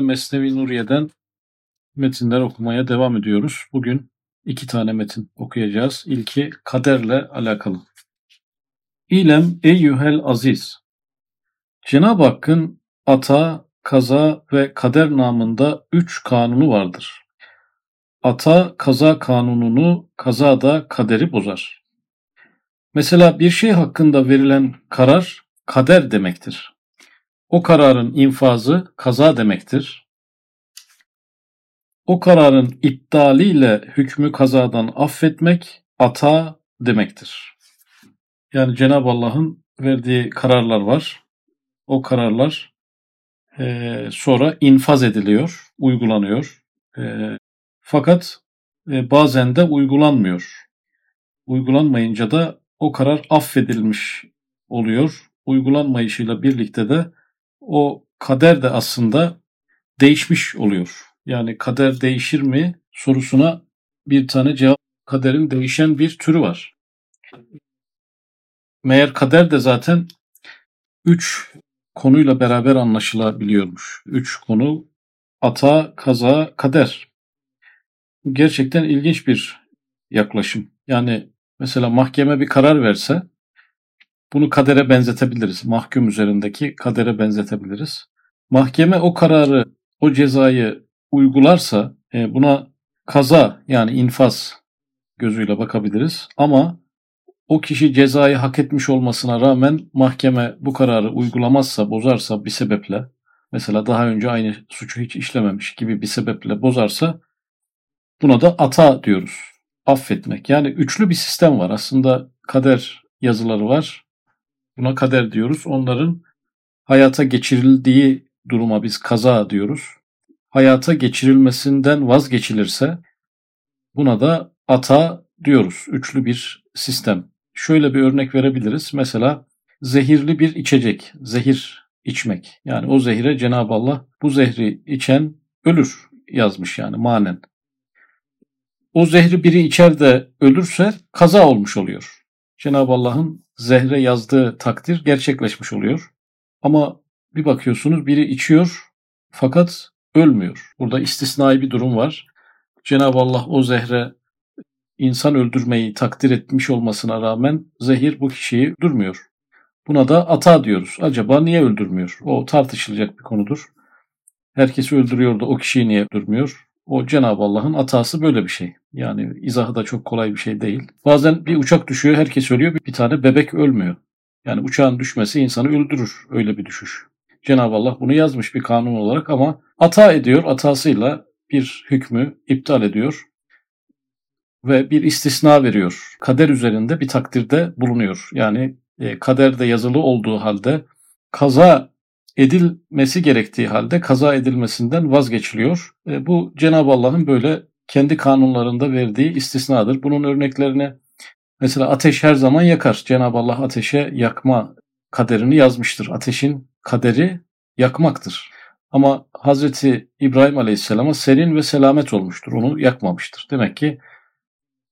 Mesnevi Nuriye'den metinler okumaya devam ediyoruz. Bugün iki tane metin okuyacağız. İlki kaderle alakalı. İlem eyyühel aziz. Cenab-ı Hakk'ın ata, kaza ve kader namında üç kanunu vardır. Ata kaza kanununu, kaza da kaderi bozar. Mesela bir şey hakkında verilen karar kader demektir. O kararın infazı kaza demektir. O kararın iptaliyle hükmü kazadan affetmek ata demektir. Yani Cenab-ı Allah'ın verdiği kararlar var. O kararlar e, sonra infaz ediliyor, uygulanıyor. E, fakat e, bazen de uygulanmıyor. Uygulanmayınca da o karar affedilmiş oluyor. Uygulanmayışıyla birlikte de o kader de aslında değişmiş oluyor. Yani kader değişir mi sorusuna bir tane cevap kaderin değişen bir türü var. Meğer kader de zaten üç konuyla beraber anlaşılabiliyormuş. Üç konu ata, kaza, kader. Gerçekten ilginç bir yaklaşım. Yani mesela mahkeme bir karar verse bunu kadere benzetebiliriz. Mahkum üzerindeki kadere benzetebiliriz. Mahkeme o kararı, o cezayı uygularsa e, buna kaza yani infaz gözüyle bakabiliriz. Ama o kişi cezayı hak etmiş olmasına rağmen mahkeme bu kararı uygulamazsa, bozarsa bir sebeple, mesela daha önce aynı suçu hiç işlememiş gibi bir sebeple bozarsa buna da ata diyoruz. Affetmek. Yani üçlü bir sistem var. Aslında kader yazıları var. Buna kader diyoruz. Onların hayata geçirildiği duruma biz kaza diyoruz. Hayata geçirilmesinden vazgeçilirse buna da ata diyoruz. Üçlü bir sistem. Şöyle bir örnek verebiliriz. Mesela zehirli bir içecek, zehir içmek. Yani o zehire Cenab-ı Allah bu zehri içen ölür yazmış yani manen. O zehri biri içer de ölürse kaza olmuş oluyor. Cenab-ı Allah'ın zehre yazdığı takdir gerçekleşmiş oluyor. Ama bir bakıyorsunuz biri içiyor fakat ölmüyor. Burada istisnai bir durum var. Cenab-ı Allah o zehre insan öldürmeyi takdir etmiş olmasına rağmen zehir bu kişiyi öldürmüyor. Buna da ata diyoruz. Acaba niye öldürmüyor? O tartışılacak bir konudur. Herkesi öldürüyor da o kişiyi niye öldürmüyor? O Cenab-ı Allah'ın atası böyle bir şey. Yani izahı da çok kolay bir şey değil. Bazen bir uçak düşüyor, herkes ölüyor, bir tane bebek ölmüyor. Yani uçağın düşmesi insanı öldürür. Öyle bir düşüş. Cenab-ı Allah bunu yazmış bir kanun olarak ama ata ediyor, atasıyla bir hükmü iptal ediyor ve bir istisna veriyor. Kader üzerinde bir takdirde bulunuyor. Yani e, kaderde yazılı olduğu halde kaza edilmesi gerektiği halde kaza edilmesinden vazgeçiliyor. E, bu Cenab-ı Allah'ın böyle kendi kanunlarında verdiği istisnadır. Bunun örneklerini mesela ateş her zaman yakar. Cenab-ı Allah ateşe yakma kaderini yazmıştır. Ateşin kaderi yakmaktır. Ama Hazreti İbrahim Aleyhisselam'a serin ve selamet olmuştur. Onu yakmamıştır. Demek ki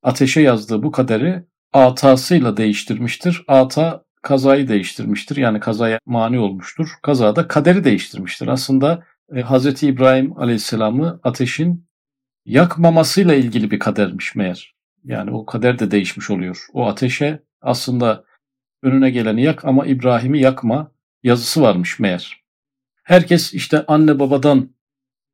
ateşe yazdığı bu kaderi atasıyla değiştirmiştir. Ata kazayı değiştirmiştir. Yani kazaya mani olmuştur. Kazada kaderi değiştirmiştir. Aslında e, Hz. İbrahim Aleyhisselam'ı ateşin yakmamasıyla ilgili bir kadermiş meğer. Yani o kader de değişmiş oluyor. O ateşe aslında önüne geleni yak ama İbrahim'i yakma yazısı varmış meğer. Herkes işte anne babadan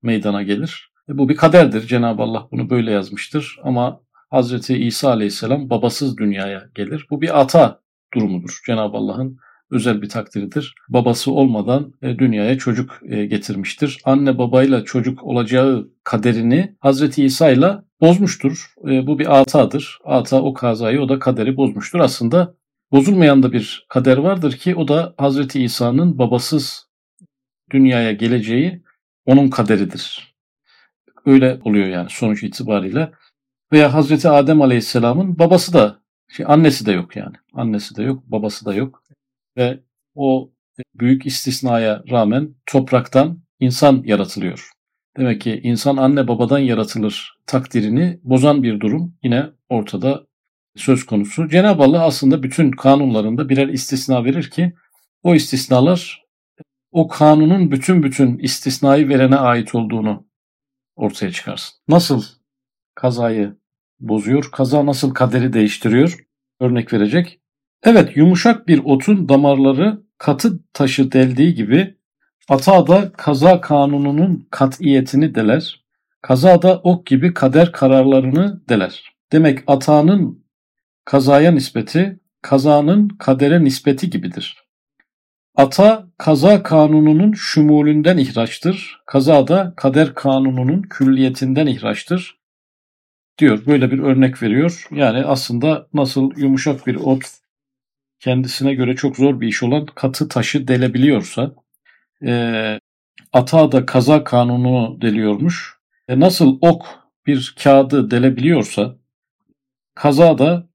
meydana gelir. E bu bir kaderdir. Cenab-ı Allah bunu böyle yazmıştır. Ama Hazreti İsa Aleyhisselam babasız dünyaya gelir. Bu bir ata durumudur. Cenab-ı Allah'ın özel bir takdiridir. Babası olmadan e, dünyaya çocuk e, getirmiştir. Anne babayla çocuk olacağı kaderini Hazreti İsa ile bozmuştur. E, bu bir atadır. Ata o kazayı o da kaderi bozmuştur. Aslında bozulmayan da bir kader vardır ki o da Hazreti İsa'nın babasız dünyaya geleceği onun kaderidir. Öyle oluyor yani sonuç itibariyle. Veya Hazreti Adem Aleyhisselam'ın babası da şey, annesi de yok yani. Annesi de yok, babası da yok. Ve o büyük istisnaya rağmen topraktan insan yaratılıyor. Demek ki insan anne babadan yaratılır takdirini bozan bir durum yine ortada söz konusu. Cenab-ı Allah aslında bütün kanunlarında birer istisna verir ki o istisnalar o kanunun bütün bütün istisnai verene ait olduğunu ortaya çıkarsın. Nasıl kazayı bozuyor, kaza nasıl kaderi değiştiriyor örnek verecek. Evet yumuşak bir otun damarları katı taşı deldiği gibi ata da kaza kanununun katiyetini deler. Kaza da ok gibi kader kararlarını deler. Demek atanın kazaya nispeti, kazanın kadere nispeti gibidir. Ata kaza kanununun şumulünden ihraçtır. Kaza da kader kanununun külliyetinden ihraçtır. Diyor böyle bir örnek veriyor. Yani aslında nasıl yumuşak bir ot kendisine göre çok zor bir iş olan katı taşı delebiliyorsa e, ata da kaza kanunu deliyormuş. E, nasıl ok bir kağıdı delebiliyorsa kaza da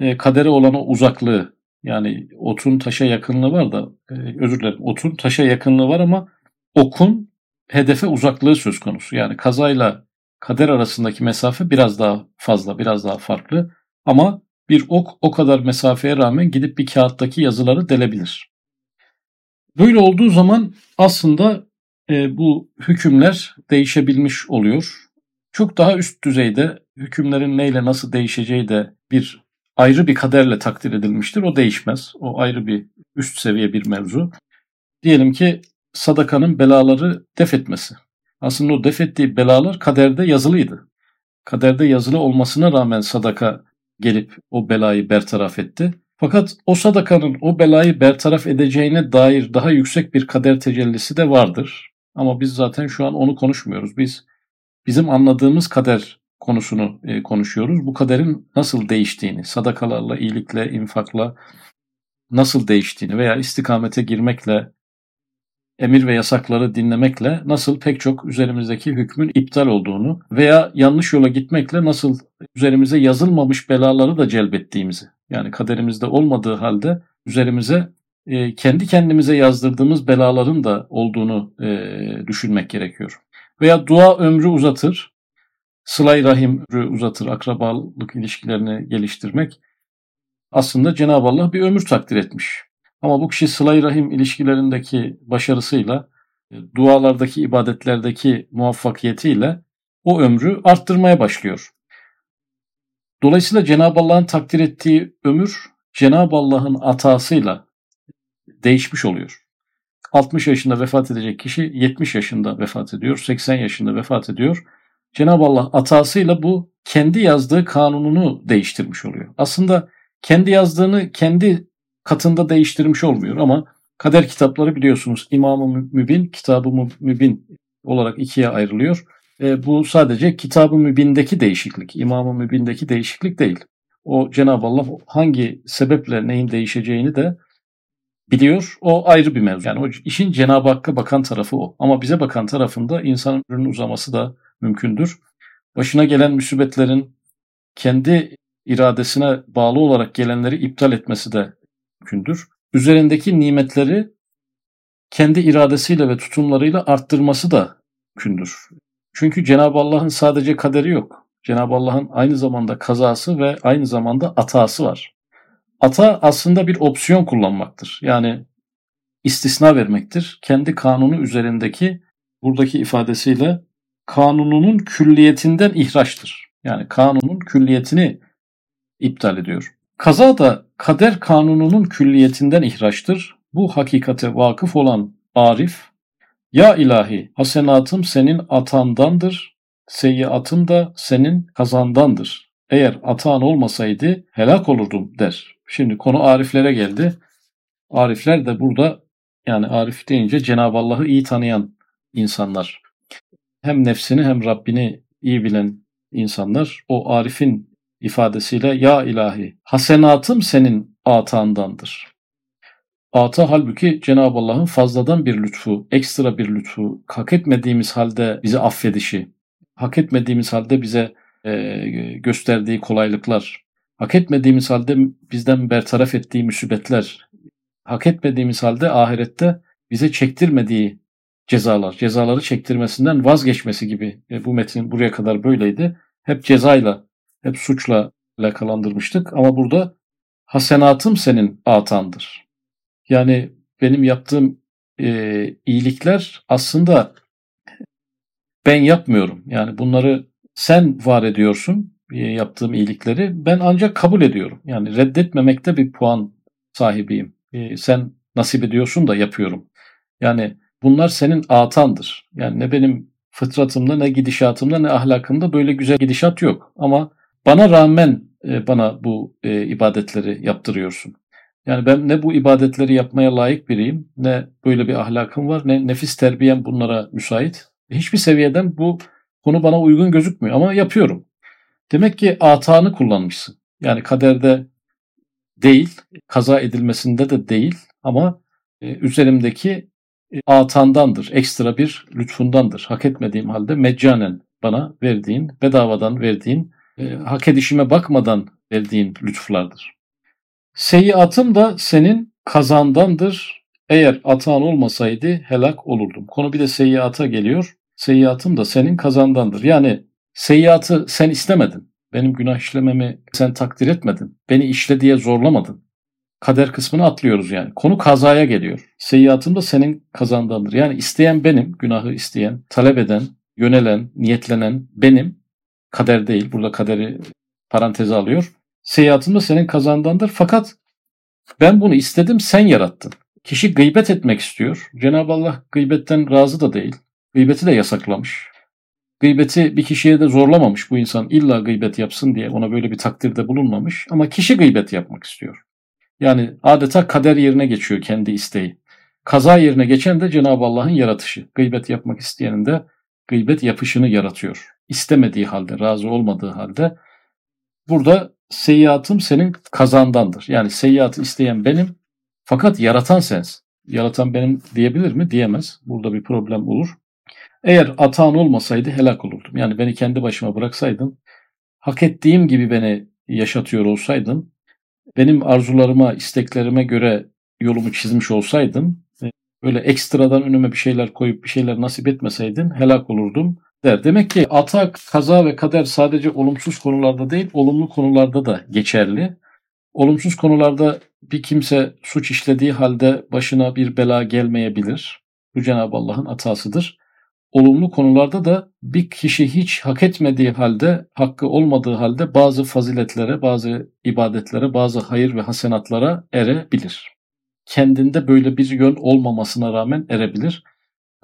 e, kadere olan o uzaklığı yani otun taşa yakınlığı var da e, özür dilerim otun taşa yakınlığı var ama okun hedefe uzaklığı söz konusu. Yani kazayla kader arasındaki mesafe biraz daha fazla, biraz daha farklı. Ama bir ok o kadar mesafeye rağmen gidip bir kağıttaki yazıları delebilir. Böyle olduğu zaman aslında e, bu hükümler değişebilmiş oluyor. Çok daha üst düzeyde hükümlerin neyle nasıl değişeceği de bir ayrı bir kaderle takdir edilmiştir. O değişmez. O ayrı bir üst seviye bir mevzu. Diyelim ki sadakanın belaları def etmesi. Aslında o def ettiği belalar kaderde yazılıydı. Kaderde yazılı olmasına rağmen sadaka gelip o belayı bertaraf etti. Fakat o sadakanın o belayı bertaraf edeceğine dair daha yüksek bir kader tecellisi de vardır. Ama biz zaten şu an onu konuşmuyoruz. Biz bizim anladığımız kader konusunu e, konuşuyoruz. Bu kaderin nasıl değiştiğini, sadakalarla, iyilikle, infakla nasıl değiştiğini veya istikamete girmekle, emir ve yasakları dinlemekle nasıl pek çok üzerimizdeki hükmün iptal olduğunu veya yanlış yola gitmekle nasıl üzerimize yazılmamış belaları da celbettiğimizi, yani kaderimizde olmadığı halde üzerimize e, kendi kendimize yazdırdığımız belaların da olduğunu e, düşünmek gerekiyor. Veya dua ömrü uzatır, sılay rahim uzatır, akrabalık ilişkilerini geliştirmek. Aslında Cenab-ı Allah bir ömür takdir etmiş. Ama bu kişi sılay rahim ilişkilerindeki başarısıyla, e, dualardaki, ibadetlerdeki muvaffakiyetiyle o ömrü arttırmaya başlıyor. Dolayısıyla Cenab-ı Allah'ın takdir ettiği ömür Cenab-ı Allah'ın atasıyla değişmiş oluyor. 60 yaşında vefat edecek kişi 70 yaşında vefat ediyor, 80 yaşında vefat ediyor. Cenab-ı Allah atasıyla bu kendi yazdığı kanununu değiştirmiş oluyor. Aslında kendi yazdığını kendi katında değiştirmiş olmuyor ama kader kitapları biliyorsunuz İmam-ı Mübin, Kitab-ı Mübin olarak ikiye ayrılıyor. E, bu sadece Kitab-ı Mübin'deki değişiklik, İmam-ı Mübin'deki değişiklik değil. O Cenab-ı Allah hangi sebeple neyin değişeceğini de biliyor. O ayrı bir mevzu. Yani o işin Cenab-ı Hakk'a bakan tarafı o. Ama bize bakan tarafında insanın ömrünün uzaması da mümkündür. Başına gelen musibetlerin kendi iradesine bağlı olarak gelenleri iptal etmesi de mümkündür. Üzerindeki nimetleri kendi iradesiyle ve tutumlarıyla arttırması da mümkündür. Çünkü Cenab-ı Allah'ın sadece kaderi yok. Cenab-ı Allah'ın aynı zamanda kazası ve aynı zamanda atası var. Ata aslında bir opsiyon kullanmaktır. Yani istisna vermektir. Kendi kanunu üzerindeki buradaki ifadesiyle kanununun külliyetinden ihraçtır. Yani kanunun külliyetini iptal ediyor. Kaza da kader kanununun külliyetinden ihraçtır. Bu hakikate vakıf olan Arif, ya ilahi hasenatım senin atandandır, seyyiatım da senin kazandandır. Eğer atan olmasaydı helak olurdum der. Şimdi konu ariflere geldi. Arifler de burada yani arif deyince Cenab-ı Allah'ı iyi tanıyan insanlar. Hem nefsini hem Rabbini iyi bilen insanlar o arifin ifadesiyle ya ilahi hasenatım senin atandandır. Ata halbuki Cenab-ı Allah'ın fazladan bir lütfu, ekstra bir lütfu, hak etmediğimiz halde bizi affedişi, hak etmediğimiz halde bize e, gösterdiği kolaylıklar, hak etmediğimiz halde bizden bertaraf ettiği müsibetler, hak etmediğimiz halde ahirette bize çektirmediği cezalar, cezaları çektirmesinden vazgeçmesi gibi e, bu metin buraya kadar böyleydi. Hep cezayla, hep suçla alakalandırmıştık ama burada hasenatım senin atandır. Yani benim yaptığım e, iyilikler aslında ben yapmıyorum. Yani bunları sen var ediyorsun e, yaptığım iyilikleri. Ben ancak kabul ediyorum. Yani reddetmemekte bir puan sahibiyim. E, sen nasip ediyorsun da yapıyorum. Yani bunlar senin atandır. Yani ne benim fıtratımda ne gidişatımda ne ahlakımda böyle güzel gidişat yok. Ama bana rağmen e, bana bu e, ibadetleri yaptırıyorsun. Yani ben ne bu ibadetleri yapmaya layık biriyim, ne böyle bir ahlakım var, ne nefis terbiyem bunlara müsait. Hiçbir seviyeden bu konu bana uygun gözükmüyor ama yapıyorum. Demek ki atanı kullanmışsın. Yani kaderde değil, kaza edilmesinde de değil ama e, üzerimdeki atandandır, ekstra bir lütfundandır. Hak etmediğim halde meccanen bana verdiğin, bedavadan verdiğin, e, hak edişime bakmadan verdiğin lütuflardır. Seyyiatım da senin kazandandır. Eğer atan olmasaydı helak olurdum. Konu bir de seyyiata geliyor. Seyyiatım da senin kazandandır. Yani seyyiatı sen istemedin. Benim günah işlememi sen takdir etmedin. Beni işle diye zorlamadın. Kader kısmını atlıyoruz yani. Konu kazaya geliyor. Seyyiatım da senin kazandandır. Yani isteyen benim, günahı isteyen, talep eden, yönelen, niyetlenen benim. Kader değil. Burada kaderi paranteze alıyor. Seyyiatım da senin kazandandır. Fakat ben bunu istedim, sen yarattın. Kişi gıybet etmek istiyor. Cenab-ı Allah gıybetten razı da değil. Gıybeti de yasaklamış. Gıybeti bir kişiye de zorlamamış bu insan illa gıybet yapsın diye ona böyle bir takdirde bulunmamış. Ama kişi gıybet yapmak istiyor. Yani adeta kader yerine geçiyor kendi isteği. Kaza yerine geçen de Cenab-ı Allah'ın yaratışı. Gıybet yapmak isteyenin de gıybet yapışını yaratıyor. İstemediği halde, razı olmadığı halde. Burada seyyiatım senin kazandandır. Yani seyyiatı isteyen benim fakat yaratan sensin. Yaratan benim diyebilir mi? Diyemez. Burada bir problem olur. Eğer atan olmasaydı helak olurdum. Yani beni kendi başıma bıraksaydın, hak ettiğim gibi beni yaşatıyor olsaydın, benim arzularıma, isteklerime göre yolumu çizmiş olsaydın, böyle ekstradan önüme bir şeyler koyup bir şeyler nasip etmeseydin helak olurdum der. Demek ki atak, kaza ve kader sadece olumsuz konularda değil, olumlu konularda da geçerli. Olumsuz konularda bir kimse suç işlediği halde başına bir bela gelmeyebilir. Bu Cenab-ı Allah'ın atasıdır. Olumlu konularda da bir kişi hiç hak etmediği halde, hakkı olmadığı halde bazı faziletlere, bazı ibadetlere, bazı hayır ve hasenatlara erebilir. Kendinde böyle bir yön olmamasına rağmen erebilir.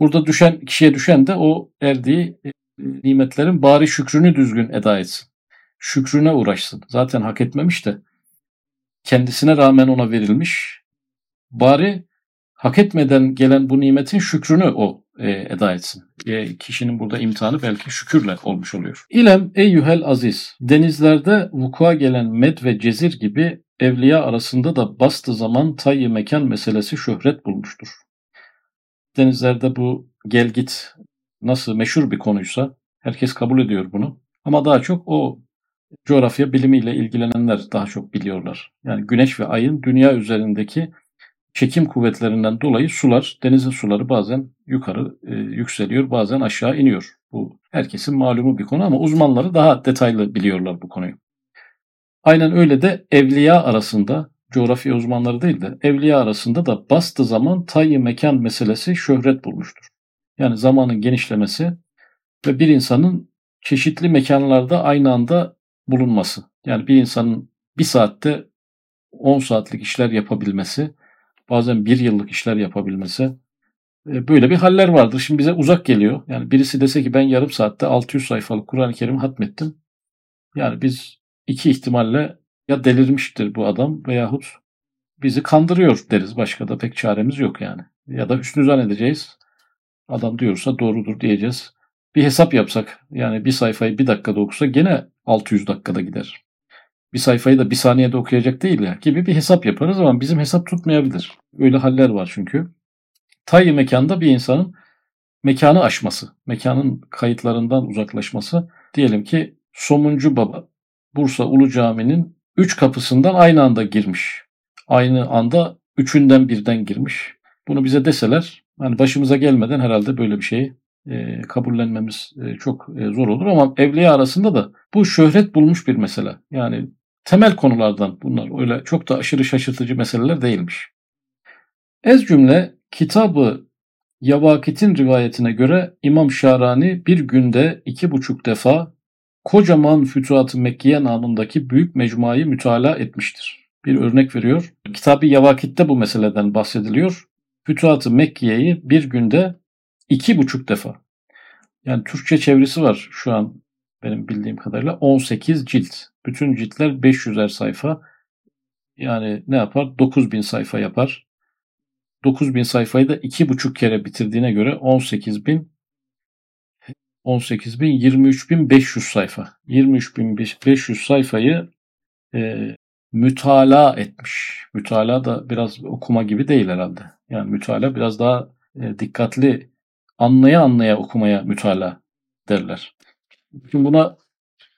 Burada düşen kişiye düşen de o erdiği e, nimetlerin bari şükrünü düzgün eda etsin. Şükrüne uğraşsın. Zaten hak etmemiş de kendisine rağmen ona verilmiş. Bari hak etmeden gelen bu nimetin şükrünü o e, eda etsin. E, kişinin burada imtihanı belki şükürle olmuş oluyor. İlem eyyühel aziz. Denizlerde vukua gelen med ve cezir gibi evliya arasında da bastı zaman tayyi mekan meselesi şöhret bulmuştur. Denizlerde bu gel git nasıl meşhur bir konuysa herkes kabul ediyor bunu. Ama daha çok o coğrafya bilimiyle ilgilenenler daha çok biliyorlar. Yani güneş ve ayın dünya üzerindeki çekim kuvvetlerinden dolayı sular, denizin suları bazen yukarı e, yükseliyor, bazen aşağı iniyor. Bu herkesin malumu bir konu ama uzmanları daha detaylı biliyorlar bu konuyu. Aynen öyle de evliya arasında, coğrafya uzmanları değil de evliya arasında da bastı zaman tayyi mekan meselesi şöhret bulmuştur. Yani zamanın genişlemesi ve bir insanın çeşitli mekanlarda aynı anda bulunması. Yani bir insanın bir saatte 10 saatlik işler yapabilmesi, bazen bir yıllık işler yapabilmesi e, böyle bir haller vardır. Şimdi bize uzak geliyor. Yani birisi dese ki ben yarım saatte 600 sayfalık Kur'an-ı Kerim hatmettim. Yani biz iki ihtimalle ya delirmiştir bu adam veyahut bizi kandırıyor deriz. Başka da pek çaremiz yok yani. Ya da üstünü zannedeceğiz. Adam diyorsa doğrudur diyeceğiz. Bir hesap yapsak yani bir sayfayı bir dakikada okusa gene 600 dakikada gider. Bir sayfayı da bir saniyede okuyacak değil ya gibi bir hesap yaparız ama bizim hesap tutmayabilir. Öyle haller var çünkü. Tayyi mekanda bir insanın mekanı aşması, mekanın kayıtlarından uzaklaşması. Diyelim ki Somuncu Baba Bursa Ulu Cami'nin üç kapısından aynı anda girmiş. Aynı anda üçünden birden girmiş. Bunu bize deseler hani başımıza gelmeden herhalde böyle bir şeyi e, kabullenmemiz e, çok e, zor olur ama evliya arasında da bu şöhret bulmuş bir mesele. Yani temel konulardan bunlar öyle çok da aşırı şaşırtıcı meseleler değilmiş. Ez cümle Kitabı Yavakit'in rivayetine göre İmam Şarani bir günde iki buçuk defa kocaman Fütuhat-ı Mekkiye namındaki büyük mecmuayı mütalaa etmiştir. Bir örnek veriyor. Kitabı Yavakit'te bu meseleden bahsediliyor. Fütuhat-ı Mekkiye'yi bir günde iki buçuk defa. Yani Türkçe çevresi var şu an benim bildiğim kadarıyla 18 cilt. Bütün ciltler 500'er sayfa. Yani ne yapar? 9000 sayfa yapar. 9000 sayfayı da iki buçuk kere bitirdiğine göre 18000 18000 23500 sayfa. 23500 sayfayı e, mütala etmiş. Mütala da biraz okuma gibi değil herhalde. Yani mütala biraz daha e, dikkatli anlaya anlaya okumaya mütala derler. Şimdi buna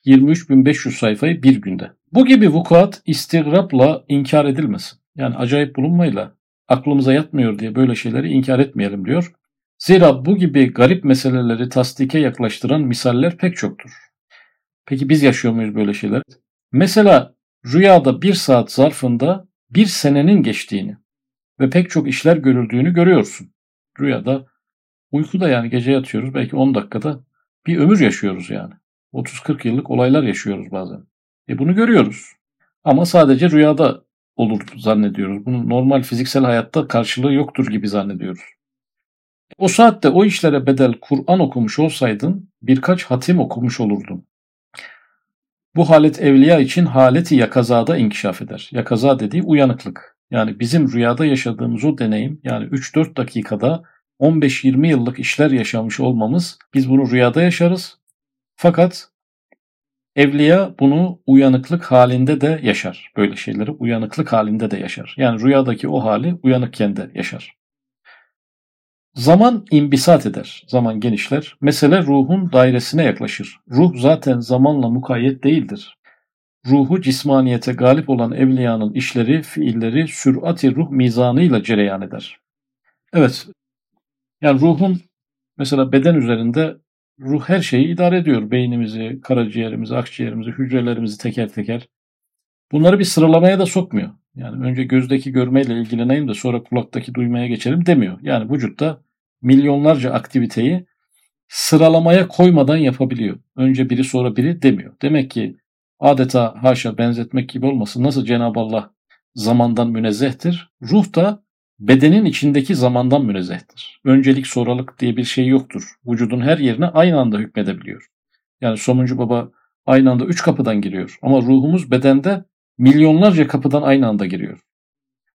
23.500 sayfayı bir günde. Bu gibi vukuat istigrapla inkar edilmesin. Yani acayip bulunmayla aklımıza yatmıyor diye böyle şeyleri inkar etmeyelim diyor. Zira bu gibi garip meseleleri tasdike yaklaştıran misaller pek çoktur. Peki biz yaşıyor muyuz böyle şeyler? Mesela rüyada bir saat zarfında bir senenin geçtiğini ve pek çok işler görüldüğünü görüyorsun. Rüyada uykuda yani gece yatıyoruz belki 10 dakikada bir ömür yaşıyoruz yani. 30-40 yıllık olaylar yaşıyoruz bazen. E bunu görüyoruz. Ama sadece rüyada olur zannediyoruz. Bunun normal fiziksel hayatta karşılığı yoktur gibi zannediyoruz. O saatte o işlere bedel Kur'an okumuş olsaydın birkaç hatim okumuş olurdun. Bu halet evliya için haleti yakazada inkişaf eder. Yakaza dediği uyanıklık. Yani bizim rüyada yaşadığımız o deneyim yani 3-4 dakikada 15-20 yıllık işler yaşamış olmamız biz bunu rüyada yaşarız. Fakat evliya bunu uyanıklık halinde de yaşar. Böyle şeyleri uyanıklık halinde de yaşar. Yani rüyadaki o hali uyanıkken de yaşar. Zaman imbisat eder, zaman genişler. Mesele ruhun dairesine yaklaşır. Ruh zaten zamanla mukayyet değildir. Ruhu cismaniyete galip olan evliyanın işleri, fiilleri sürati ruh mizanıyla cereyan eder. Evet, yani ruhun mesela beden üzerinde ruh her şeyi idare ediyor. Beynimizi, karaciğerimizi, akciğerimizi, hücrelerimizi teker teker. Bunları bir sıralamaya da sokmuyor. Yani önce gözdeki görmeyle ilgileneyim de sonra kulaktaki duymaya geçelim demiyor. Yani vücutta milyonlarca aktiviteyi sıralamaya koymadan yapabiliyor. Önce biri sonra biri demiyor. Demek ki adeta haşa benzetmek gibi olmasın. Nasıl Cenab-ı Allah zamandan münezzehtir. Ruh da bedenin içindeki zamandan münezzehtir. Öncelik sonralık diye bir şey yoktur. Vücudun her yerine aynı anda hükmedebiliyor. Yani somuncu baba aynı anda üç kapıdan giriyor. Ama ruhumuz bedende milyonlarca kapıdan aynı anda giriyor.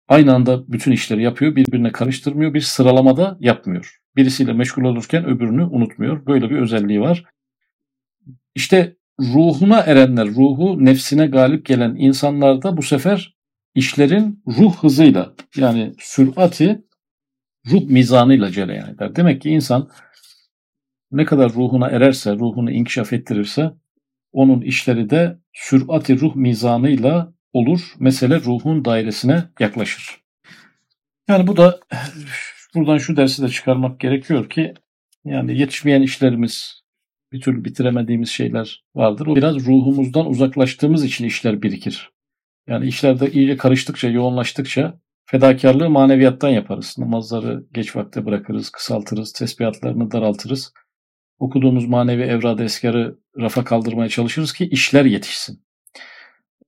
Aynı anda bütün işleri yapıyor, birbirine karıştırmıyor, bir sıralamada yapmıyor. Birisiyle meşgul olurken öbürünü unutmuyor. Böyle bir özelliği var. İşte ruhuna erenler, ruhu nefsine galip gelen insanlarda bu sefer işlerin ruh hızıyla yani sürati ruh mizanıyla cereyan eder. Demek ki insan ne kadar ruhuna ererse, ruhunu inkişaf ettirirse onun işleri de sürati ruh mizanıyla olur. Mesele ruhun dairesine yaklaşır. Yani bu da buradan şu dersi de çıkarmak gerekiyor ki yani yetişmeyen işlerimiz, bir türlü bitiremediğimiz şeyler vardır. O biraz ruhumuzdan uzaklaştığımız için işler birikir. Yani işlerde iyice karıştıkça, yoğunlaştıkça fedakarlığı maneviyattan yaparız. Namazları geç vakte bırakırız, kısaltırız, tesbihatlarını daraltırız. Okuduğumuz manevi evrad eskarı rafa kaldırmaya çalışırız ki işler yetişsin.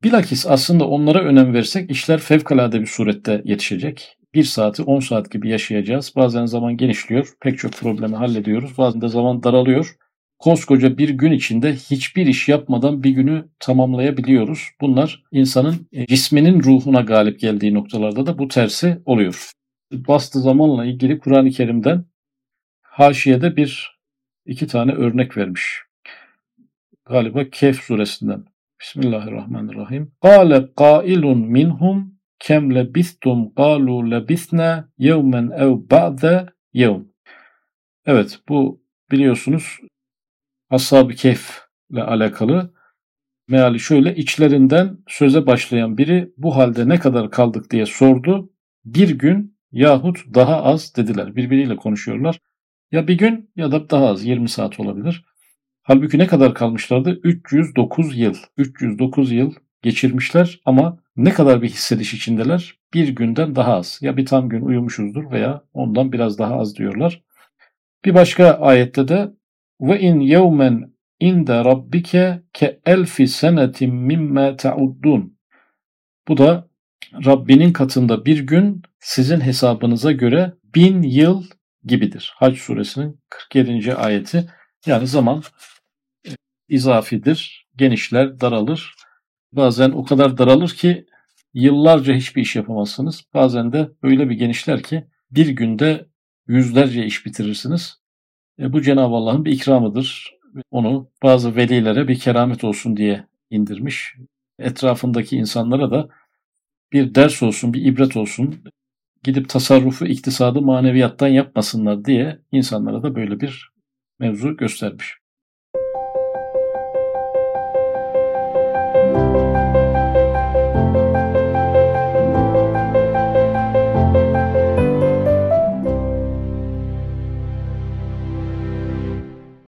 Bilakis aslında onlara önem versek işler fevkalade bir surette yetişecek. Bir saati 10 saat gibi yaşayacağız. Bazen zaman genişliyor, pek çok problemi hallediyoruz. Bazen de zaman daralıyor koskoca bir gün içinde hiçbir iş yapmadan bir günü tamamlayabiliyoruz. Bunlar insanın e, cisminin ruhuna galip geldiği noktalarda da bu tersi oluyor. Bastı zamanla ilgili Kur'an-ı Kerim'den haşiyede bir iki tane örnek vermiş. Galiba Kehf suresinden. Bismillahirrahmanirrahim. Kale kailun minhum kem lebistum kalu lebisne yevmen ev ba'de yevm. Evet bu biliyorsunuz Ashab-ı Kehf ile alakalı meali şöyle içlerinden söze başlayan biri bu halde ne kadar kaldık diye sordu. Bir gün yahut daha az dediler. Birbiriyle konuşuyorlar. Ya bir gün ya da daha az 20 saat olabilir. Halbuki ne kadar kalmışlardı? 309 yıl. 309 yıl geçirmişler ama ne kadar bir hissediş içindeler? Bir günden daha az. Ya bir tam gün uyumuşuzdur veya ondan biraz daha az diyorlar. Bir başka ayette de ve in yevmen inde rabbike ke elfi senetin mimme ta'uddun. Bu da Rabbinin katında bir gün sizin hesabınıza göre bin yıl gibidir. Hac suresinin 47. ayeti. Yani zaman izafidir, genişler, daralır. Bazen o kadar daralır ki yıllarca hiçbir iş yapamazsınız. Bazen de öyle bir genişler ki bir günde yüzlerce iş bitirirsiniz. E, bu Cenab-ı Allah'ın bir ikramıdır. Onu bazı velilere bir keramet olsun diye indirmiş. Etrafındaki insanlara da bir ders olsun, bir ibret olsun. Gidip tasarrufu, iktisadı maneviyattan yapmasınlar diye insanlara da böyle bir mevzu göstermiş.